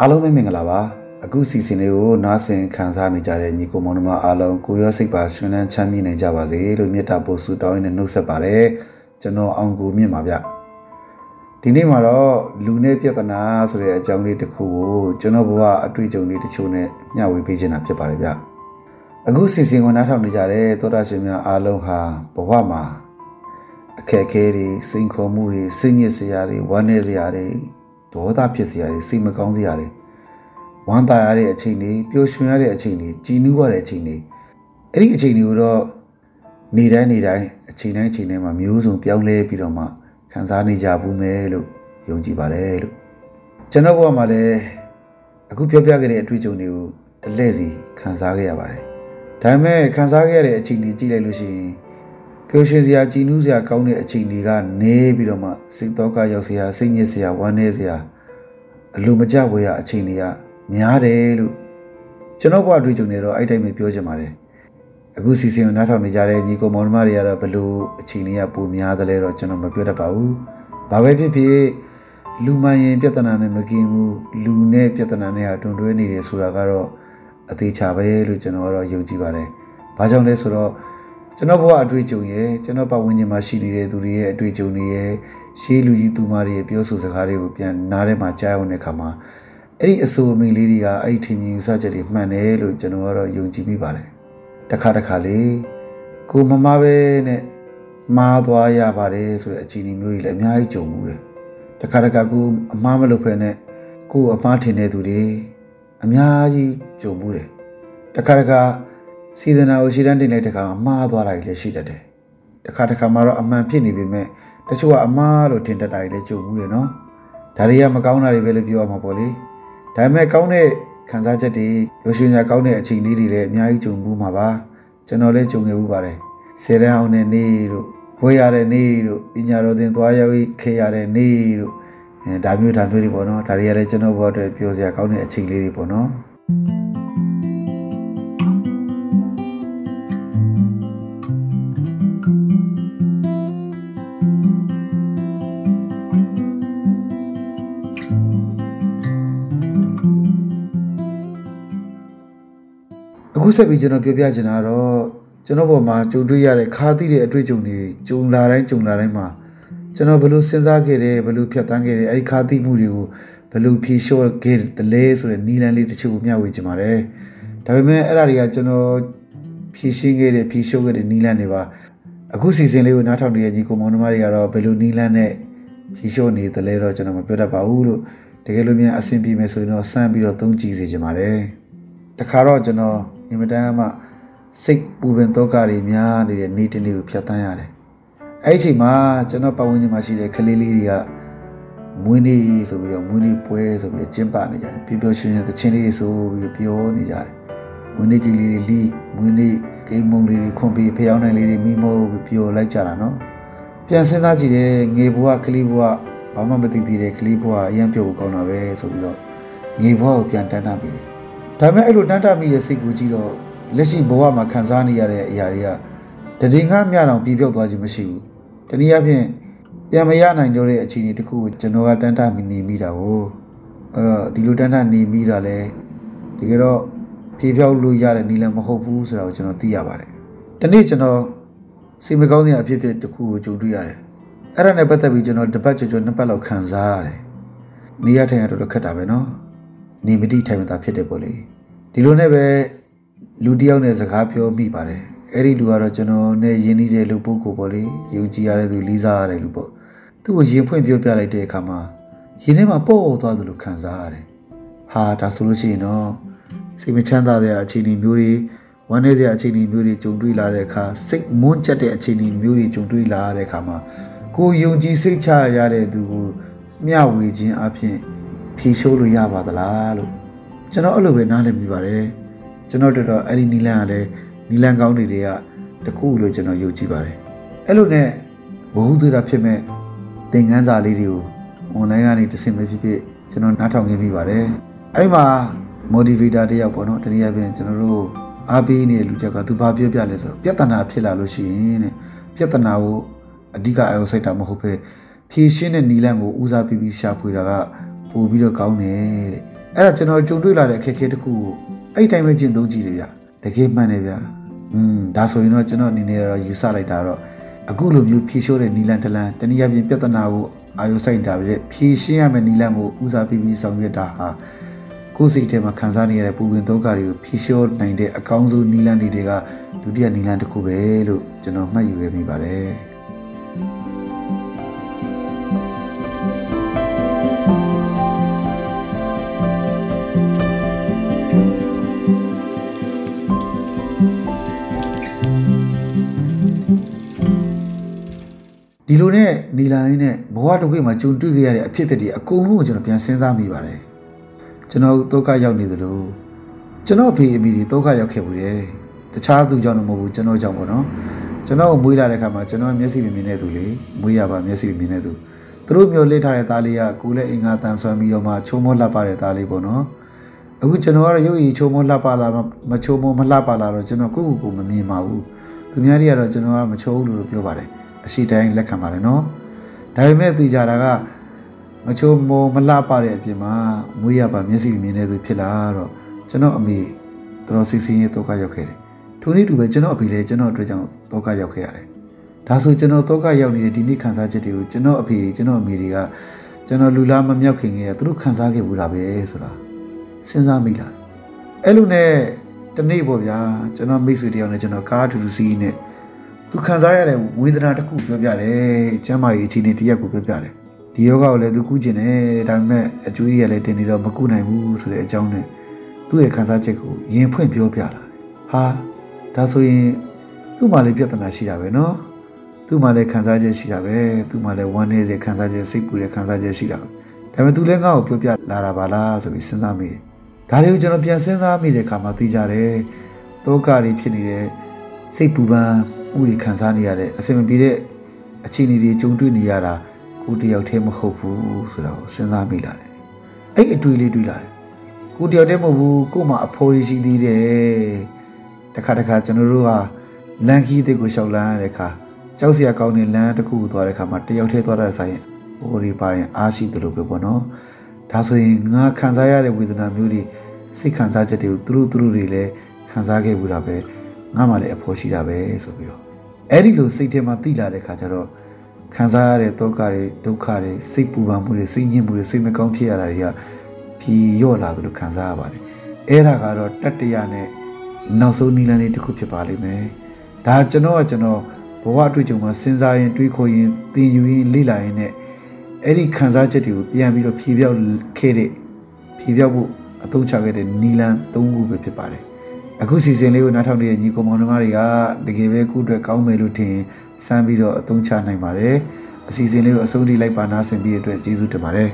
အားလုံးပဲမင်္ဂလာပါအခုစီစဉ်လေးကိုနားဆင်ခံစားနေကြတဲ့ညီကိုမောင်နှမအားလုံးကိုရောစိတ်ပါရှင်လန်းချမ်းမြေ့နိုင်ကြပါစေလို့မေတ္တာပို့ဆုတောင်းရင်းနဲ့နှုတ်ဆက်ပါတယ်ကျွန်တော်အောင်ကိုမြင့်ပါဗျဒီနေ့မှာတော့လူနဲ့ပြဿနာဆိုတဲ့အကြောင်းလေးတစ်ခုကိုကျွန်တော်ဘဝအတွေ့အကြုံလေးတချို့နဲ့မျှဝေပေးချင်တာဖြစ်ပါတယ်ဗျအခုစီစဉ်ကိုနားထောင်နေကြတဲ့သောတာရှင်များအားလုံးဟာဘဝမှာအခက်အခဲတွေစိန်ခေါ်မှုတွေစိတ်ညစ်စရာတွေဝမ်းနည်းစရာတွေဒေါသဖြစ်စရာတွေစိတ်မကောင်းစရာတွေ ဝမ်းသာရတဲ့အချိန်တွေပျော်ရွှင်ရတဲ့အချိန်တွေကြည်နူးရတဲ့အချိန်တွေအဲ့ဒီအချိန်တွေကိုတော့နေတိုင်းနေတိုင်းအချိန်တိုင်းအချိန်တိုင်းမှာမျိုးစုံပြောင်းလဲပြီးတော့မှခံစားနေကြဘူးမယ်လို့ယုံကြည်ပါတယ်လို့ကျွန်တော်ဘဝမှာလည်းအခုပြောပြခဲ့တဲ့အတွေ့အကြုံတွေကိုတလဲ့စီခံစားခဲ့ရပါတယ်ဒါပေမဲ့ခံစားခဲ့ရတဲ့အချိန်တွေကြည့်လိုက်လို့ရှိရင်ပျော်ရွှင်စရာကြည်နူးစရာကောင်းတဲ့အချိန်တွေကနေပြီးတော့မှစိတ်တော့ကရောက်စရာစိတ်ညစ်စရာဝမ်းနည်းစရာအလိုမကျဝေရအချိန်တွေက များတယ်လို့ကျွန်တော်ဘဝအတွေ့အကြုံတွေတော့အဲ့တိုင်းပဲပြောချင်ပါတယ်အခုစီစဉ်ကိုနားထောင်နေကြတဲ့ညီကိုမောင်နှမတွေကတော့ဘလို့အချိန်တွေကပိုများသလဲတော့ကျွန်တော်မပြောတတ်ပါဘူးဘာပဲဖြစ်ဖြစ်လူမှန်ရင်ပြဿနာနဲ့မကင်းဘူးလူနဲ့ပြဿနာနဲ့ဟာတွန်တွဲနေတယ်ဆိုတာကတော့အသေးချာပဲလို့ကျွန်တော်ကတော့ယုံကြည်ပါတယ်ဘာကြောင့်လဲဆိုတော့ကျွန်တော်ဘဝအတွေ့အကြုံရဲ့ကျွန်တော်ပတ်ဝန်းကျင်မှာရှိနေတဲ့သူတွေရဲ့အတွေ့အကြုံတွေရဲ့ရှေးလူကြီးသူမတွေရဲ့ပြောဆိုစကားတွေကိုပြန်နားထဲမှာကြားအောင်တဲ့အခါမှာ အဲ့ဒီအဆိုအမိန်လေးတွေကအဲ့ဒီထင်မြင်ယူဆချက်တွေမှန်တယ်လို့ကျွန်တော်ကတော့ယုံကြည်မိပါတယ်တခါတခါလေကိုမမပဲနဲ့မှားသွားရပါတယ်ဆိုတဲ့အခြေအနေမျိုးတွေလည်းအများကြီးကြုံမှုတယ်တခါတခါကိုအမှားမလုပ်ဖ ೇನೆ ကိုအမှားထင်တဲ့သူတွေအများကြီးကြုံမှုတယ်တခါတခါစီဇနာကိုရှည်တန်းတင်လိုက်တဲ့ခါမှာမှားသွားတာတွေလည်းရှိတတ်တယ်တခါတခါမှာတော့အမှန်ဖြစ်နေပေမဲ့တချို့ကအမှားလို့ထင်တတ်တာတွေလည်းကြုံမှုတယ်နော်ဒါတွေကမကောင်းတာတွေပဲလို့ပြောရမှာပေါ့လေ ဒါပေမဲ့ကောင်းတဲ့ခံစားချက်တွေရွှေရွှင်ရကောင်းတဲ့အချိန်လေးတွေလည်းအများကြီးကြုံမှုမှာပါကျွန်တော်လည်းကြုံခဲ့မှုပါတယ်ဆယ်တန်းအောင်တဲ့နေ့တို့ဘွေရတဲ့နေ့တို့ပညာတော်သင်သွားရောက်ခေရတဲ့နေ့တို့အဲဒါမျိုးဒါမျိုးတွေပေါ့နော်ဒါတွေကလည်းကျွန်တော်ဘဝအတွက်ပြောစရာကောင်းတဲ့အချိန်လေးတွေပေါ့နော် အခုဆက်ပြီးကျွန်တော်ပြောပြချင်တာတော့ကျွန်တော်ဘောမှာကြုံတွေ့ရတဲ့ခါသီးတဲ့အတွေ့အကြုံတွေကြုံလာတိုင်းကြုံလာတိုင်းမှာကျွန်တော်ဘယ်လိုစဉ်းစားခဲ့တယ်ဘယ်လိုဖြတ်သန်းခဲ့တယ်အဲ့ဒီခါသီးမှုတွေကိုဘယ်လိုဖြေလျှော့ခဲ့တယ်လဲဆိုတဲ့နီလန်လေးတချို့ကိုမျှဝေချင်ပါတယ်ဒါပေမဲ့အဲ့ဒါတွေကကျွန်တော်ဖြေရှင်းခဲ့တဲ့ဖြေလျှော့ခဲ့တဲ့နီလန်တွေပါအခုစီစဉ်လေးကိုနားထောင်နေတဲ့ညီကောင်မောင်နှမတွေကတော့ဘယ်လိုနီလန်နဲ့ဖြေလျှော့နေတယ်လဲတော့ကျွန်တော်မပြောတတ်ပါဘူးလို့တကယ်လို့များအဆင်ပြေမယ်ဆိုရင်တော့စမ်းပြီးတော့သုံးကြည့်စေချင်ပါတယ်တခါတော့ကျွန်တော် အင်မတန်မှစိတ်ပူပင်တော့ကတွေများနေတဲ့နေ့တစ်နေ့ကိုဖြတ်သန်းရတယ်။အဲ့ဒီအချိန်မှာကျွန်တော်ပတ်ဝန်းကျင်မှာရှိတဲ့ကလေးလေးတွေကမွေးနေ့ဆိုပြီးတော့မွေးနေ့ပွဲဆိုပြီးတော့ကျင်းပနေကြတယ်။ပျော်ပျော်ရွှင်ရွှင်သချင်းလေးတွေဆိုပြီးတော့ပြောနေကြတယ်။မွေးနေ့ကလေးတွေလီမွေးနေ့ဂိမ်းမုံလေးတွေခွန်ပြီးဖျောင်းနိုင်လေးတွေမိမိုးပြီးပျော်လိုက်ကြတာနော်။ပြန်စဉ်းစားကြည့်တယ်ငေဘွားကလေးဘွားဘာမှမသိသေးတဲ့ကလေးဘွားအရင်ပြုတ်ဖို့ကောင်းတာပဲဆိုပြီးတော့ငေဘွားကိုပြန်တန်းတန်းပြီးတယ်။ ဒါပေမဲ့အဲ့လိုတန်းတမိတဲ့စိတ်ကူကြီးတော့လက်ရှိဘဝမှာခံစားနေရတဲ့အရာတွေကတည်ငါမျှတောင်ပြည့်ပြောက်သွားခြင်းမရှိဘူး။တနည်းအားဖြင့်ပြန်မရနိုင်တော့တဲ့အခြေအနေတစ်ခုကိုကျွန်တော်ကတန်းတမိနေမိတာ哦။အဲ့တော့ဒီလိုတန်းတနေမိတာလဲတကယ်တော့ပြည့်ပြောက်လို့ရတဲ့နည်းလည်းမဟုတ်ဘူးဆိုတာကိုကျွန်တော်သိရပါတယ်။ဒီနေ့ကျွန်တော်စိတ်မကောင်းတဲ့အဖြစ်အပျက်တစ်ခုကိုကြုံတွေ့ရတယ်။အဲ့ဒါနဲ့ပတ်သက်ပြီးကျွန်တော်တစ်ပတ်ကျော်ကျော်နှစ်ပတ်လောက်ခံစားရတယ်။နေရထိုင်ရတော့ခက်တာပဲနော်။နေမတိထိုင်မသာဖြစ်တယ်ပေါ့လေ။ ဒီလိုနဲ့ပဲလူတယောက်နဲ့စကားပြောမိပါတယ်အဲ့ဒီလူကတော့ကျွန်တော်နဲ့ယဉ်နေတဲ့လူပုဂ္ဂိုလ်ပေါ့လေယုံကြည်ရတဲ့သူလေးစားရတဲ့လူပေါ့သူ့ကိုရင်ဖွင့်ပြောပြလိုက်တဲ့အခါမှာရင်ထဲမှာပေါ့သွားသလိုခံစားရတယ်ဟာဒါဆိုလို့ရှိရင်တော့စိတ်မချမ်းသာတဲ့အခြေအနေမျိုးတွေဝမ်းနည်းစရာအခြေအနေမျိုးတွေကြုံတွေ့လာတဲ့အခါစိတ်မွန်းကျက်တဲ့အခြေအနေမျိုးတွေကြုံတွေ့လာတဲ့အခါမှာကိုယုံကြည်စိတ်ချရတဲ့သူကိုမျှဝေခြင်းအပြင်ဖြေရှိုးလို့ရပါသလားလို့ ကျွန်တော်အဲ့လိုပဲနားလည်မိပါတယ်ကျွန်တော်တို့တော့အဲ့ဒီနီလန်ကလည်းနီလန်ကောင်းတွေတွေကတခုလို့ကျွန်တော်ယုံကြည်ပါတယ်အဲ့လိုနဲ့ဘ ഹു သေးတာဖြစ်မဲ့သင်ခန်းစာလေးတွေကို online ကနေတစ်ဆင့်ပဲဖြစ်ဖြစ်ကျွန်တော်နားထောင်ခဲ့မိပါတယ်အဲ့ဒီမှာ motivator တယောက်ပေါ့နော်တနည်းအားဖြင့်ကျွန်တော်တို့အားပေးနေတဲ့လူကြောက်ကသူဘာပြောပြလဲဆိုတော့ပြဿနာဖြစ်လာလို့ရှိရင်တဲ့ပြဿနာကိုအဓိကအယုံစိတ်တာမဟုတ်ပဲဖြည့်ရှင်းတဲ့နီလန်ကိုဦးစားပေးပြီးရှာဖွေတာကပို့ပြီးတော့ကောင်းတယ်တဲ့ အဲ့ဒါကျွန်တော်ကြုံတွေ့လာတဲ့အခက်အခဲတစ်ခုကိုအဲ့ဒီတိုင်းပဲကျင့်သုံးကြည့်တယ်ဗျတကယ်မှန်တယ်ဗျอืมဒါဆိုရင်တော့ကျွန်တော်အနေနဲ့တော့ယူဆလိုက်တာတော့အခုလိုမျိုးဖြေလျှော့တဲ့နီလန်တလန်တနည်းအားဖြင့်ပြဿနာကိုအာရုံစိုက်တာပဲဖြေရှင်းရမယ့်နီလန်ကိုဦးစားပေးပြီးဆောင်ရွက်တာဟာကိုယ်စိတ်ထဲမှာခံစားနေရတဲ့ပူပင်ဒုက္ခတွေကိုဖြေလျှော့နိုင်တဲ့အကောင်းဆုံးနီလန်တွေကဒုတိယနီလန်တစ်ခုပဲလို့ကျွန်တော်မှတ်ယူရမိပါတယ် လိုနဲ့နီလာရင်းနဲ့ဘဝတစ်ခုမှာကြုံတွေ့ခဲ့ရတဲ့အဖြစ်အပျက်တွေအကုန်လုံးကိုကျွန်တော်ပြန်စဉ်းစားမိပါတယ်ကျွန်တော်ဒုက္ခရောက်နေသလိုကျွန်တော်အဖေအမိတွေဒုက္ခရောက်ခဲ့ဘူးတယ်တခြားသူကြောင့်တော့မဟုတ်ဘူးကျွန်တော်ကြောင့်ပေါ့နော်ကျွန်တော်ကိုမွေးလာတဲ့ခါမှာကျွန်တော်မျက်စိမမြင်တဲ့သူလေမွေးရပါမျက်စိမမြင်တဲ့သူသူတို့မျိုးလစ်ထားတဲ့သားလေးကကိုယ်လည်းအင်္ဂါတန်ဆွမ်းပြီးတော့မှချုံမောလှပတဲ့သားလေးပေါ့နော်အခုကျွန်တော်ကတော့ရုပ်ရည်ချုံမောလှပလာမချုံမောမလှပလာတော့ကျွန်တော်ကိုယ့်ကိုယ်ကိုမမြင်ပါဘူးသူများတွေကတော့ကျွန်တော်ကမချုံဘူးလို့ပြောပါတယ် အရှိတိုင်းလက်ခံပါတယ်နော်ဒါပေမဲ့သိကြတာကမချိုးမောမလှပတဲ့အပြင်မှာမွေးရပါမျက်စိမြင်နေသူဖြစ်လာတော့ကျွန်တော်အမေတော်တော်စိတ်ဆင်းရဲဒုက္ခရောက်ခဲ့တယ်ထိုနည်းတူပဲကျွန်တော်အဖေလည်းကျွန်တော်အတွက်ကြောင့်ဒုက္ခရောက်ခဲ့ရတယ်ဒါဆိုကျွန်တော်ဒုက္ခရောက်နေတဲ့ဒီနေ့ခံစားချက်တွေကိုကျွန်တော်အဖေတွေကျွန်တော်အမေတွေကကျွန်တော်လူလားမမြောက်ခင်ကသူတို့ခံစားခဲ့ဘူးလားပဲဆိုတာစဉ်းစားမိလားအဲ့လိုနဲ့တနေ့ပေါ့ဗျာကျွန်တော်မိတ်ဆွေတယောက်နဲ့ကျွန်တော်ကားအတူတူစီးနေ သူခံစားရတဲ့ဝေဒနာတစ်ခုပြောပြတယ်ကျမ်းမာရေးအခြေအနေတစ်ရက်ကိုပြောပြတယ်ဒီယောဂကိုလည်းသူကုကျင်တယ်ဒါပေမဲ့အကျွေးတွေကလည်းတင်နေတော့မကုနိုင်ဘူးဆိုတဲ့အကြောင်းနဲ့သူ့ရဲ့ခံစားချက်ကိုရင်ဖွင့်ပြောပြလာတယ်ဟာဒါဆိုရင်သူ့မှာလည်းပြဿနာရှိတာပဲနော်သူ့မှာလည်းခံစားချက်ရှိတာပဲသူ့မှာလည်းဝမ်းနည်းတဲ့ခံစားချက်စိတ်ပူတဲ့ခံစားချက်ရှိတာဒါပေမဲ့သူလည်းငါ့ကိုပြောပြလာတာပါလားဆိုပြီးစဉ်းစားမိတယ်ဒါတွေကိုကျွန်တော်ပြန်စဉ်းစားမိတဲ့အခါမှာသိကြတယ်ဒုက္ခတွေဖြစ်နေတဲ့စိတ်ပူပန် ဥတွေခံစားနေရတဲ့အဆင်မပြေတဲ့အခြေအနေတွေကြုံတွေ့နေရတာကိုယ်တယောက်တည်းမဟုတ်ဘူးဆိုတာကိုစဉ်းစားမိလာတယ်။အဲ့အတွေ့လေးတွေ့လာတယ်။ကိုယ်တယောက်တည်းမဟုတ်ဘူးကိုယ်မှာအဖိုးရှိသေးတယ်။တစ်ခါတစ်ခါကျွန်တော်တို့ဟာလန်ခီးတဲ့ကိုရှောက်လန်းရတဲ့အခါကြောက်စရာကောင်းတဲ့လမ်းတစ်ခုကိုသွားတဲ့အခါမှာတယောက်တည်းသွားတဲ့ဆိုင်ရင်ဟိုဒီပါရင်အားရှိတယ်လို့ပဲပေါ့နော်။ဒါဆိုရင်ငါခံစားရတဲ့ဝေဒနာမျိုးတွေစိတ်ခံစားချက်တွေကိုသူတို့သူတို့တွေလည်းခံစားခဲ့ဘူးတာပဲ။ ငါမှလည်းအဖို့ရှိတာပဲဆိုပြီးတော့အဲ့ဒီလိုစိတ်ထဲမှာတိလာတဲ့ခါကျတော့ခံစားရတဲ့ဒုက္ခတွေဒုက္ခတွေစိတ်ပူပန်မှုတွေစိတ်ညစ်မှုတွေစိတ်မကောင်းဖြစ်ရတာတွေကဖြီးရော့လာသလိုခံစားရပါတယ်အဲ့ဒါကတော့တတ္တရနဲ့နောက်ဆုံးနီလန်းလေးတစ်ခုဖြစ်ပါလိမ့်မယ်ဒါကျွန်တော်ကကျွန်တော်ဘဝအတွေ့အကြုံမှာစဉ်းစားရင်တွေးခေါ်ရင်သင်ယူရင်လေ့လာရင်နဲ့အဲ့ဒီခံစားချက်တွေကိုပြန်ပြီးတော့ဖြေပြောက်ခဲ့တဲ့ဖြေပြောက်ဖို့အသုံးချခဲ့တဲ့နီလန်း၃ခုပဲဖြစ်ပါတယ် အခုစီစဉ်လေးကိုနားထောင်နေတဲ့ညီကောင်မောင်နှမတွေကတကယ်ပဲခုအတွက်ကောင်းမယ်လို့ထင်စမ်းပြီးတော့အသုံးချနိုင်ပါတယ်အစီအစဉ်လေးကိုအဆုံးထိလိုက်ပါနားဆင်ပြီးတဲ့အတွက်ကျေးဇူးတင်ပါတယ်